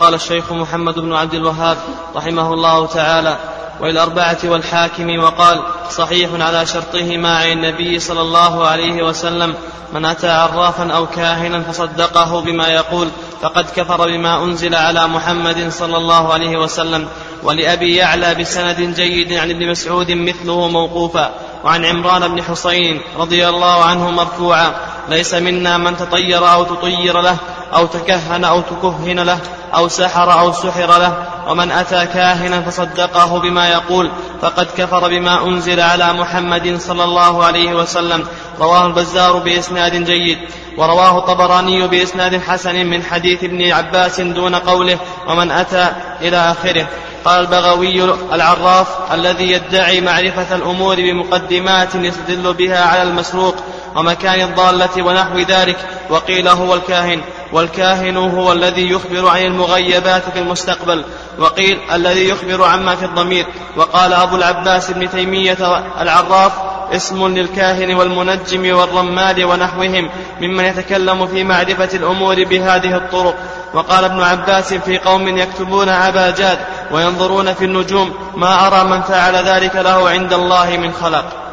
قال الشيخ محمد بن عبد الوهاب رحمه الله تعالى والأربعة والحاكم وقال صحيح على شرطهما عن النبي صلى الله عليه وسلم من أتى عرافا أو كاهنا فصدقه بما يقول فقد كفر بما أنزل على محمد صلى الله عليه وسلم ولأبي يعلى بسند جيد عن ابن مسعود مثله موقوفا وعن عمران بن حصين رضي الله عنه مرفوعا ليس منا من تطير أو تطير له أو تكهن أو تكهن له أو سحر أو سحر له ومن أتى كاهنا فصدقه بما يقول فقد كفر بما أنزل على محمد صلى الله عليه وسلم. رواه البزار بإسناد جيد ورواه الطبراني بإسناد حسن من حديث ابن عباس دون قوله ومن أتى إلى آخره. قال البغوي العراف الذي يدعي معرفة الأمور بمقدمات يستدل بها على المسروق ومكان الضالة ونحو ذلك وقيل هو الكاهن والكاهن هو الذي يخبر عن المغيبات في المستقبل وقيل الذي يخبر عما في الضمير. وقال أبو العباس بن تيمية العراف اسم للكاهن والمنجم والرمال ونحوهم ممن يتكلم في معرفة الأمور بهذه الطرق. وقال ابن عباس في قوم يكتبون أبا جاد وينظرون في النجوم ما أرى من فعل ذلك له عند الله من خلق.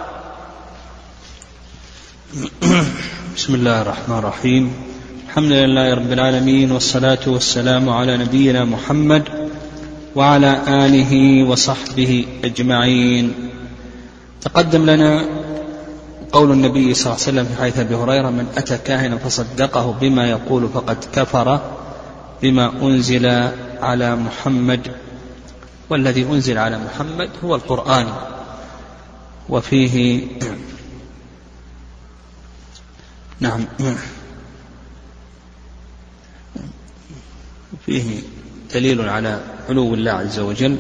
بسم الله الرحمن الرحيم. الحمد لله رب العالمين والصلاة والسلام على نبينا محمد وعلى آله وصحبه أجمعين. تقدم لنا قول النبي صلى الله عليه وسلم في حديث أبي هريرة من أتى كاهنا فصدقه بما يقول فقد كفر بما أنزل على محمد. والذي أنزل على محمد هو القرآن. وفيه نعم. فيه دليل على علو الله عز وجل.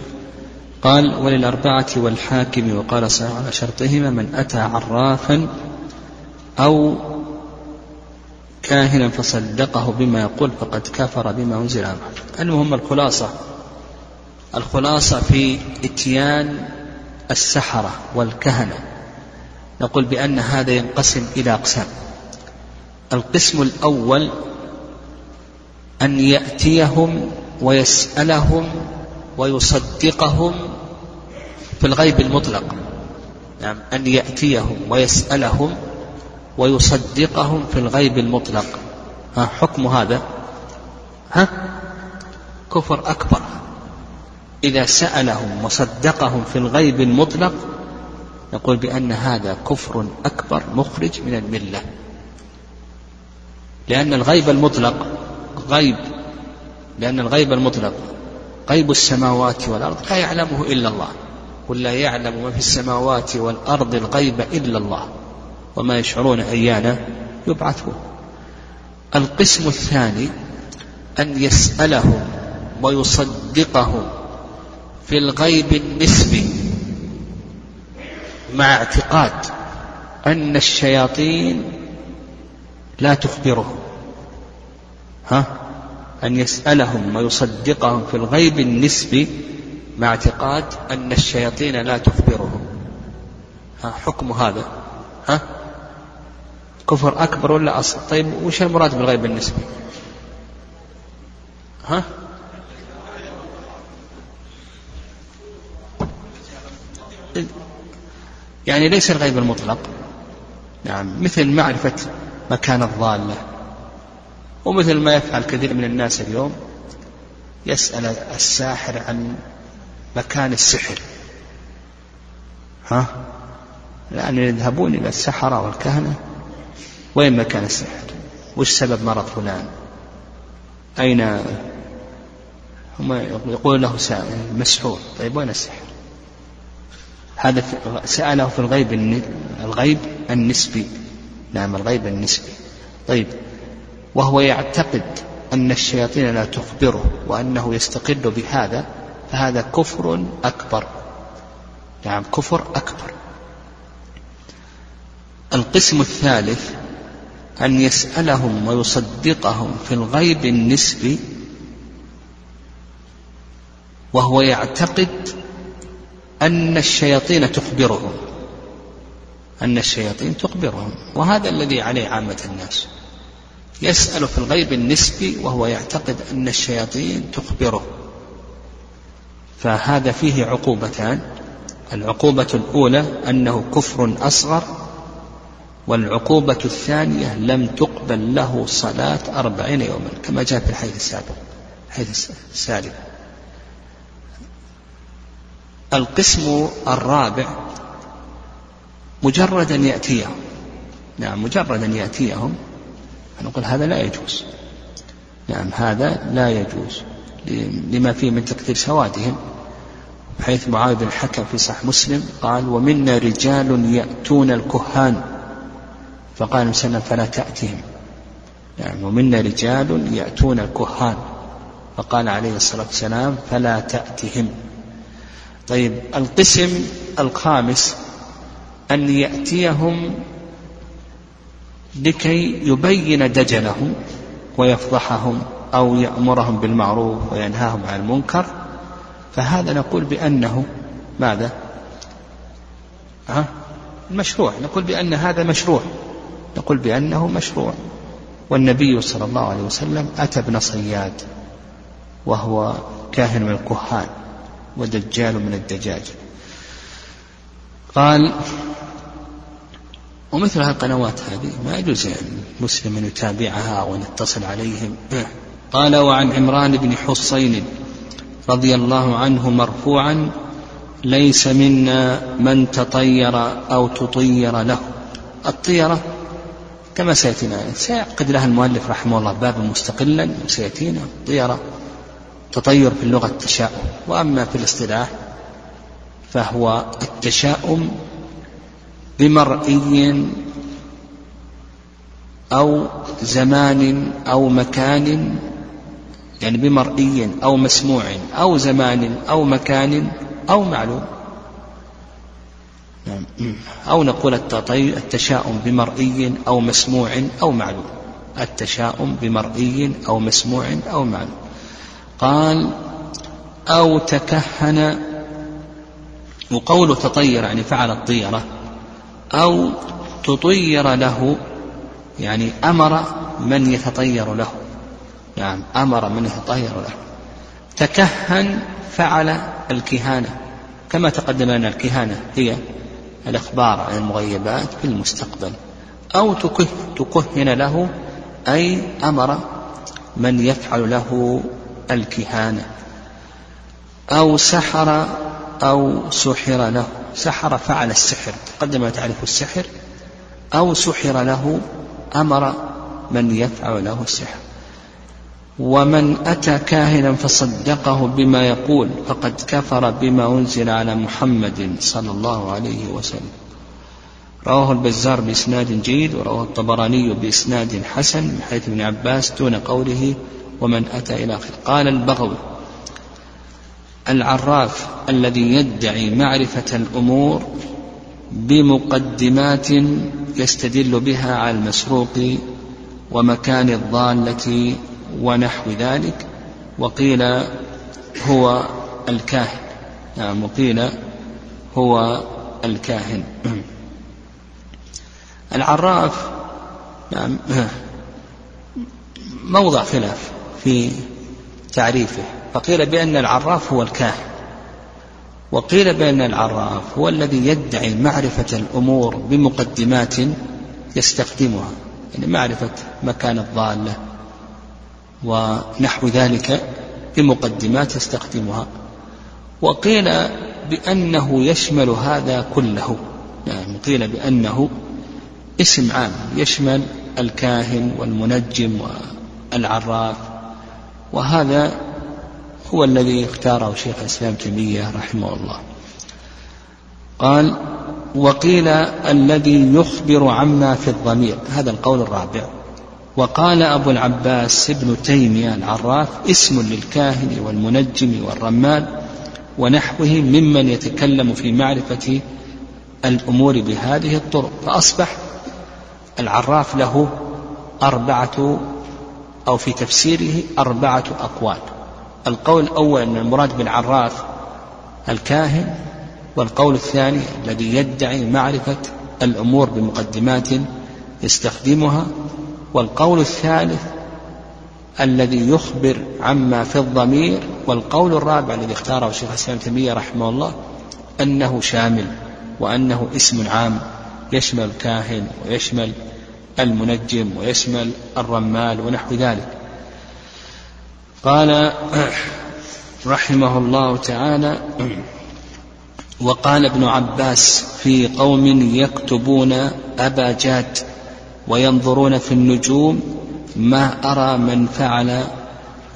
قال وللأربعة والحاكم وقال على شرطهما من أتى عرافا أو كاهنا فصدقه بما يقول فقد كفر بما أنزل محمد المهم الخلاصة. الخلاصة في إتيان السحرة والكهنة. نقول بأن هذا ينقسم إلى أقسام. القسم الأول أن يأتيهم ويسألهم ويصدقهم في الغيب المطلق. نعم أن يأتيهم ويسألهم ويصدقهم في الغيب المطلق. ها حكم هذا؟ ها؟ كفر أكبر. إذا سألهم وصدقهم في الغيب المطلق نقول بأن هذا كفر أكبر مخرج من الملة. لأن الغيب المطلق غيب لأن الغيب المطلق. غيب السماوات والأرض لا يعلمه إلا الله. قل لا يعلم ما في السماوات والأرض الغيب إلا الله. وما يشعرون أيان يبعثون. القسم الثاني أن يسألهم ويصدقهم في الغيب النسبي مع اعتقاد أن الشياطين لا تخبرهم ها؟ أن يسألهم ويصدقهم في الغيب النسبي مع اعتقاد أن الشياطين لا تخبرهم. ها حكم هذا. ها؟ كفر أكبر ولا أصغر؟ طيب وش المراد بالغيب النسبي؟ ها؟ يعني ليس الغيب المطلق. نعم مثل معرفة مكان الضالة. ومثل ما يفعل كثير من الناس اليوم يسأل الساحر عن مكان السحر. ها؟ يعني يذهبون إلى السحرة والكهنة. وين مكان السحر؟ وش سبب مرض فلان؟ أين؟ هم يقول له مسحور. طيب وين السحر؟ هذا سأله في الغيب الغيب النسبي. نعم الغيب النسبي. طيب وهو يعتقد أن الشياطين لا تخبره وأنه يستقل بهذا فهذا كفر أكبر. نعم كفر أكبر. القسم الثالث أن يسألهم ويصدقهم في الغيب النسبي وهو يعتقد أن الشياطين تخبرهم. أن الشياطين تخبرهم وهذا الذي عليه عامة الناس. يسأل في الغيب النسبي وهو يعتقد أن الشياطين تخبره. فهذا فيه عقوبتان. العقوبة الأولى أنه كفر أصغر والعقوبة الثانية لم تقبل له صلاة أربعين يوما كما جاء في الحديث السابق الحديث السابق. القسم الرابع مجرد أن يأتيهم. نعم مجرد أن يأتيهم نقول هذا لا يجوز. نعم هذا لا يجوز لما فيه من تكثير سوادهم. حيث معاذ بن الحكم في صحيح مسلم قال ومنا رجال يأتون الكهان. فقال صلى الله عليه وسلم فلا تأتهم. نعم ومنا رجال يأتون الكهان. فقال عليه الصلاة والسلام فلا تأتهم. طيب القسم الخامس أن يأتيهم لكي يبين دجلهم ويفضحهم أو يأمرهم بالمعروف وينهاهم عن المنكر. فهذا نقول بأنه ماذا؟ ها؟ مشروع. نقول بأن هذا مشروع. نقول بأنه مشروع. والنبي صلى الله عليه وسلم أتى ابن صياد وهو كاهن من الكهان ودجال من الدجاج. قال ومثل القنوات هذه ما يجوز يعني مسلم أن يتابعها أو أن يتصل عليهم. قال وعن عمران بن حصين رضي الله عنه مرفوعا ليس منا من تطير أو تطير له. الطيرة كما سيأتينا سيعقد لها المؤلف رحمه الله بابا مستقلا سيأتينا طيرة تطير في اللغة التشاؤم وأما في الاصطلاح فهو التشاؤم بمرئي أو زمان أو مكان يعني بمرئي أو مسموع أو زمان أو مكان أو معلوم. نعم. أو نقول التشاؤم بمرئي أو مسموع أو معلوم. التشاؤم بمرئي أو مسموع أو معلوم. قال أو تكهن. وقول تطير يعني فعل الطيرة. أو تطير له يعني أمر من يتطير له. نعم أمر من يتطير له. تكهن فعل الكهانة كما تقدم لنا الكهانة هي الإخبار عن المغيبات في المستقبل. أو تكه تكهن له أي أمر من يفعل له الكهانة. أو سحر أو سحر له. سحر فعل السحر تقدم تعرف السحر أو سحر له أمر من يفعل له السحر. ومن أتى كاهنا فصدقه بما يقول فقد كفر بما أنزل على محمد صلى الله عليه وسلم. رواه البزار بإسناد جيد ورواه الطبراني بإسناد حسن من حيث ابن عباس دون قوله ومن أتى إلى آخره قال البغوي العراف الذي يدعي معرفة الأمور بمقدمات يستدل بها على المسروق ومكان الضالة ونحو ذلك وقيل هو الكاهن. نعم وقيل هو الكاهن. العراف نعم موضع خلاف في تعريفه. فقيل بأن العراف هو الكاهن. وقيل بأن العراف هو الذي يدعي معرفة الأمور بمقدمات يستخدمها يعني معرفة مكان الضالة ونحو ذلك بمقدمات يستخدمها. وقيل بأنه يشمل هذا كله يعني قيل بأنه اسم عام يشمل الكاهن والمنجم والعراف وهذا هو الذي اختاره شيخ الإسلام تيمية رحمه الله. قال وقيل الذي يخبر عما في الضمير هذا القول الرابع. وقال أبو العباس ابن تيمية العراف اسم للكاهن والمنجم والرمال ونحوه ممن يتكلم في معرفة الأمور بهذه الطرق. فأصبح العراف له أربعة أو في تفسيره أربعة أقوال. القول الأول أن المراد بالعراف الكاهن والقول الثاني الذي يدعي معرفة الأمور بمقدمات يستخدمها والقول الثالث الذي يخبر عما في الضمير والقول الرابع الذي اختاره الشيخ الإسلام تيمية رحمه الله أنه شامل وأنه اسم عام يشمل الكاهن ويشمل المنجم ويشمل الرمال ونحو ذلك. قال رحمه الله تعالى وقال ابن عباس في قوم يكتبون أبا جاد وينظرون في النجوم ما أرى من فعل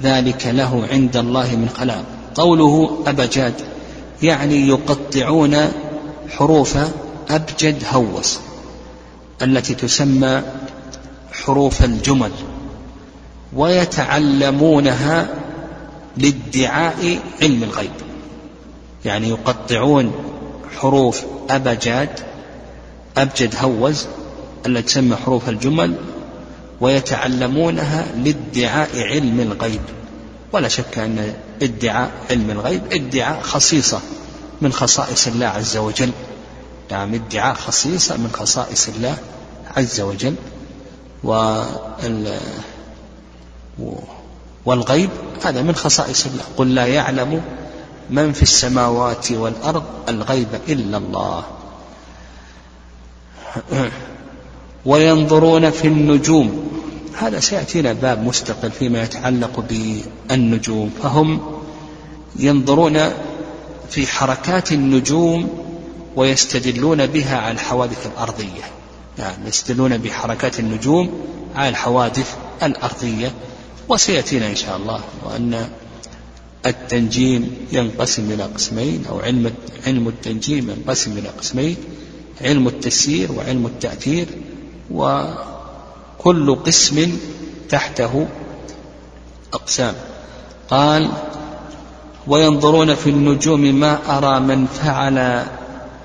ذلك له عند الله من خلاق. قوله أبجاد يعني يقطعون حروف أبجد هوس التي تسمى حروف الجمل. ويتعلمونها لادعاء علم الغيب. يعني يقطعون حروف أبجاد أبجد هوز التي تسمى حروف الجمل ويتعلمونها لادعاء علم الغيب. ولا شك أن ادعاء علم الغيب ادعاء خصيصة من خصائص الله عز وجل. نعم ادعاء خصيصة من خصائص الله عز وجل. والغيب هذا من خصائص الله. قل لا يعلم من في السماوات والأرض الغيب إلا الله. وينظرون في النجوم. هذا سيأتينا باب مستقل فيما يتعلق بالنجوم. فهم ينظرون في حركات النجوم ويستدلون بها على الحوادث الأرضية. يعني يستدلون بحركات النجوم على الحوادث الأرضية. وسيأتينا إن شاء الله وأن التنجيم ينقسم إلى قسمين أو علم علم التنجيم ينقسم إلى قسمين علم التسيير وعلم التأثير وكل قسم تحته أقسام. قال وينظرون في النجوم ما أرى من فعل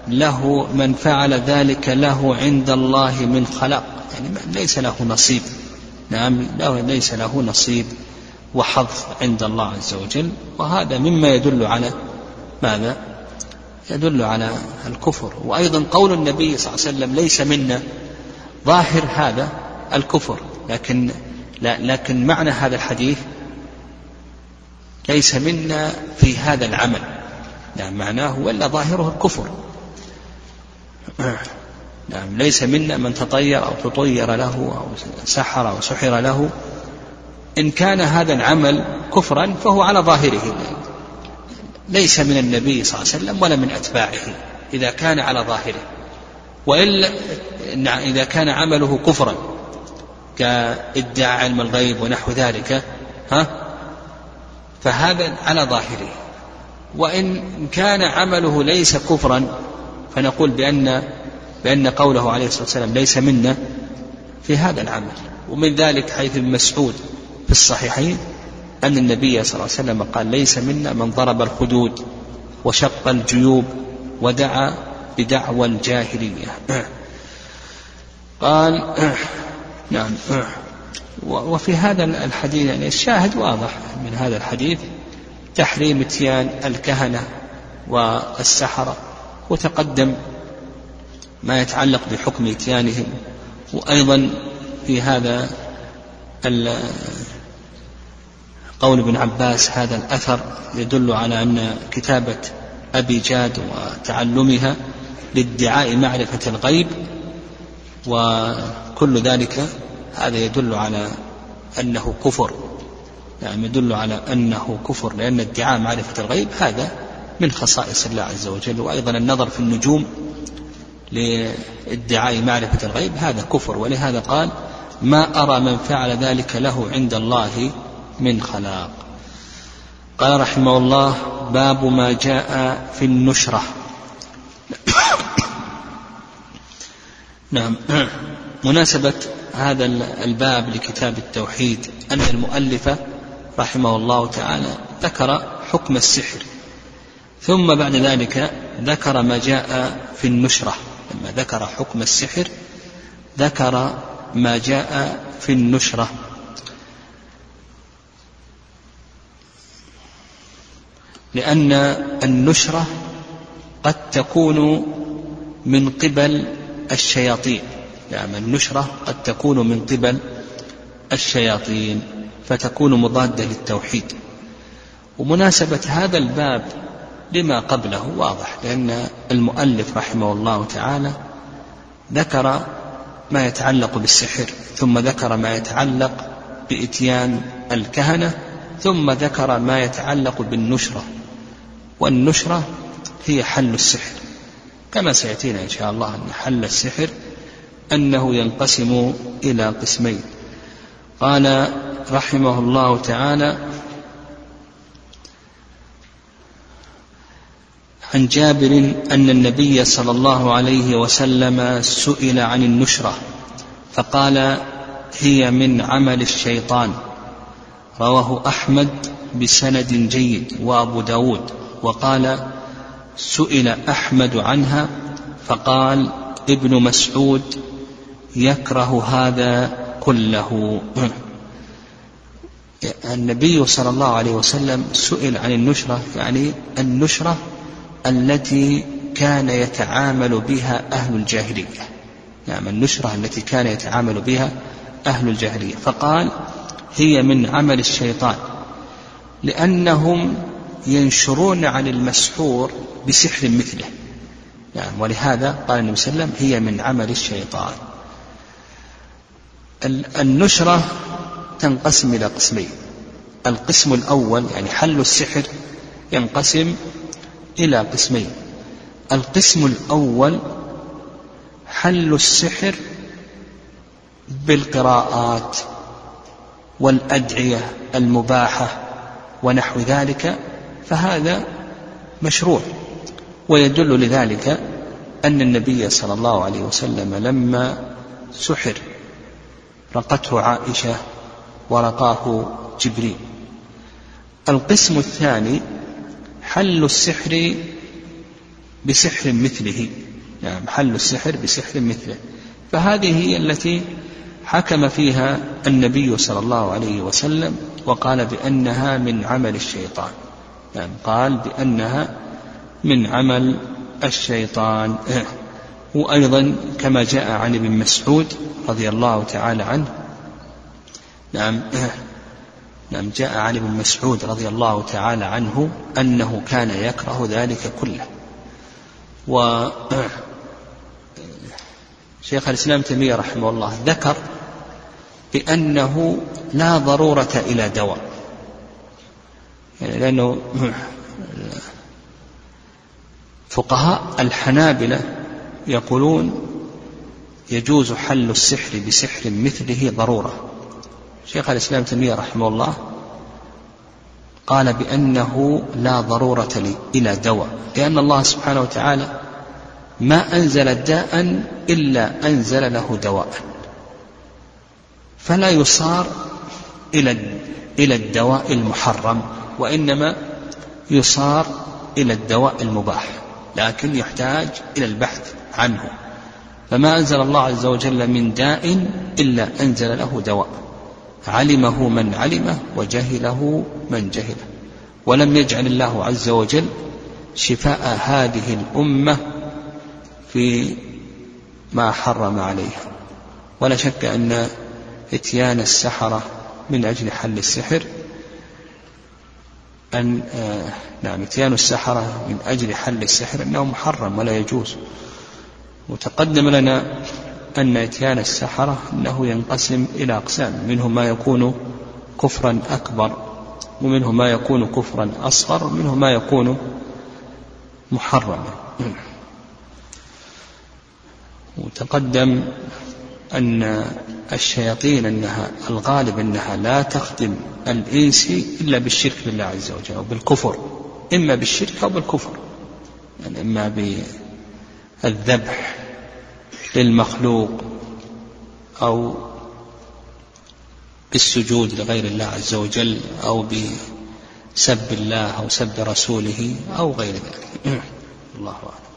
له من فعل ذلك له عند الله من خلق. يعني ليس له نصيب. نعم ليس له نصيب وحظ عند الله عز وجل وهذا مما يدل على ماذا؟ يدل على الكفر. وأيضا قول النبي صلى الله عليه وسلم ليس منا. ظاهر هذا الكفر لكن لكن معنى هذا الحديث ليس منا في هذا العمل. نعم معناه ولا ظاهره الكفر. نعم ليس منا من تطير أو تطير له أو سحر أو سحر له. إن كان هذا العمل كفرا فهو على ظاهره. ليس من النبي صلى الله عليه وسلم ولا من أتباعه إذا كان على ظاهره. وإلا إذا كان عمله كفرا كإدعاء علم الغيب ونحو ذلك ها؟ فهذا على ظاهره. وإن كان عمله ليس كفرا فنقول بأن بأن قوله عليه الصلاة والسلام ليس منا في هذا العمل. ومن ذلك حيث ابن مسعود في الصحيحين أن النبي صلى الله عليه وسلم قال ليس منا من ضرب الخدود وشق الجيوب ودعا بدعوى الجاهلية. قال نعم. وفي هذا الحديث يعني الشاهد واضح من هذا الحديث تحريم اتيان الكهنة والسحرة وتقدم ما يتعلق بحكم إتيانهم وأيضا في هذا قول ابن عباس هذا الأثر يدل على أن كتابة أبي جاد وتعلمها لادعاء معرفة الغيب وكل ذلك هذا يدل على أنه كفر. يعني يدل على أنه كفر لأن ادعاء معرفة الغيب هذا من خصائص الله عز وجل وأيضا النظر في النجوم لادعاء معرفة الغيب هذا كفر. ولهذا قال ما أرى من فعل ذلك له عند الله من خلاق. قال رحمه الله باب ما جاء في النشرة. نعم. مناسبة هذا الباب لكتاب التوحيد أن المؤلف رحمه الله تعالى ذكر حكم السحر ثم بعد ذلك ذكر ما جاء في النشرة. لما ذكر حكم السحر ذكر ما جاء في النشرة. لأن النشرة قد تكون من قبل الشياطين. يعني النشرة قد تكون من قبل الشياطين فتكون مضادة للتوحيد. ومناسبة هذا الباب لما قبله واضح لأن المؤلف رحمه الله تعالى ذكر ما يتعلق بالسحر ثم ذكر ما يتعلق بإتيان الكهنة ثم ذكر ما يتعلق بالنشرة والنشرة هي حل السحر. كما سيأتينا إن شاء الله أن حل السحر أنه ينقسم إلى قسمين. قال رحمه الله تعالى عن جابر أن النبي صلى الله عليه وسلم سئل عن النشرة فقال هي من عمل الشيطان. رواه أحمد بسند جيد وأبو داود وقال سئل أحمد عنها فقال ابن مسعود يكره هذا كله. النبي صلى الله عليه وسلم سئل عن النشرة يعني النشرة التي كان يتعامل بها أهل الجاهلية. نعم النشرة التي كان يتعامل بها أهل الجاهلية. فقال هي من عمل الشيطان لأنهم ينشرون عن المسحور بسحر مثله. نعم ولهذا قال النبي صلى الله عليه وسلم هي من عمل الشيطان. النشرة تنقسم إلى قسمين. القسم الأول يعني حل السحر ينقسم إلى قسمين. القسم الأول حل السحر بالقراءات والأدعية المباحة ونحو ذلك فهذا مشروع. ويدل لذلك أن النبي صلى الله عليه وسلم لما سحر رقته عائشة ورقاه جبريل. القسم الثاني حل السحر بسحر مثله. يعني حل السحر بسحر مثله. فهذه هي التي حكم فيها النبي صلى الله عليه وسلم وقال بأنها من عمل الشيطان. يعني قال بأنها من عمل الشيطان. وأيضا كما جاء عن ابن مسعود رضي الله تعالى عنه. نعم. نعم جاء عن ابن مسعود رضي الله تعالى عنه أنه كان يكره ذلك كله. و شيخ الإسلام تيمية رحمه الله ذكر بأنه لا ضرورة إلى دواء. يعني لأنه فقهاء الحنابلة يقولون يجوز حل السحر بسحر مثله ضرورة. شيخ الإسلام تيمية رحمه الله قال بأنه لا ضرورة لي إلى دواء لأن الله سبحانه وتعالى ما أنزل داء إلا أنزل له دواء. فلا يصار إلى إلى الدواء المحرم وإنما يصار إلى الدواء المباح لكن يحتاج إلى البحث عنه. فما أنزل الله عز وجل من داء إلا أنزل له دواء. علمه من علمه وجهله من جهله. ولم يجعل الله عز وجل شفاء هذه الأمة في ما حرم عليها. ولا شك أن إتيان السحرة من أجل حل السحر أن آه نعم إتيان السحرة من أجل حل السحر أنه محرم ولا يجوز. وتقدم لنا أن إتيان السحرة أنه ينقسم إلى أقسام منهم ما يكون كفرا أكبر ومنه ما يكون كفرا أصغر ومنه ما يكون محرما. وتقدم أن الشياطين أنها الغالب أنها لا تخدم الإنس إلا بالشرك بالله عز وجل أو بالكفر إما بالشرك أو بالكفر يعني إما بالذبح للمخلوق أو بالسجود لغير الله عز وجل أو بسب الله أو سب رسوله أو غير ذلك. الله أعلم.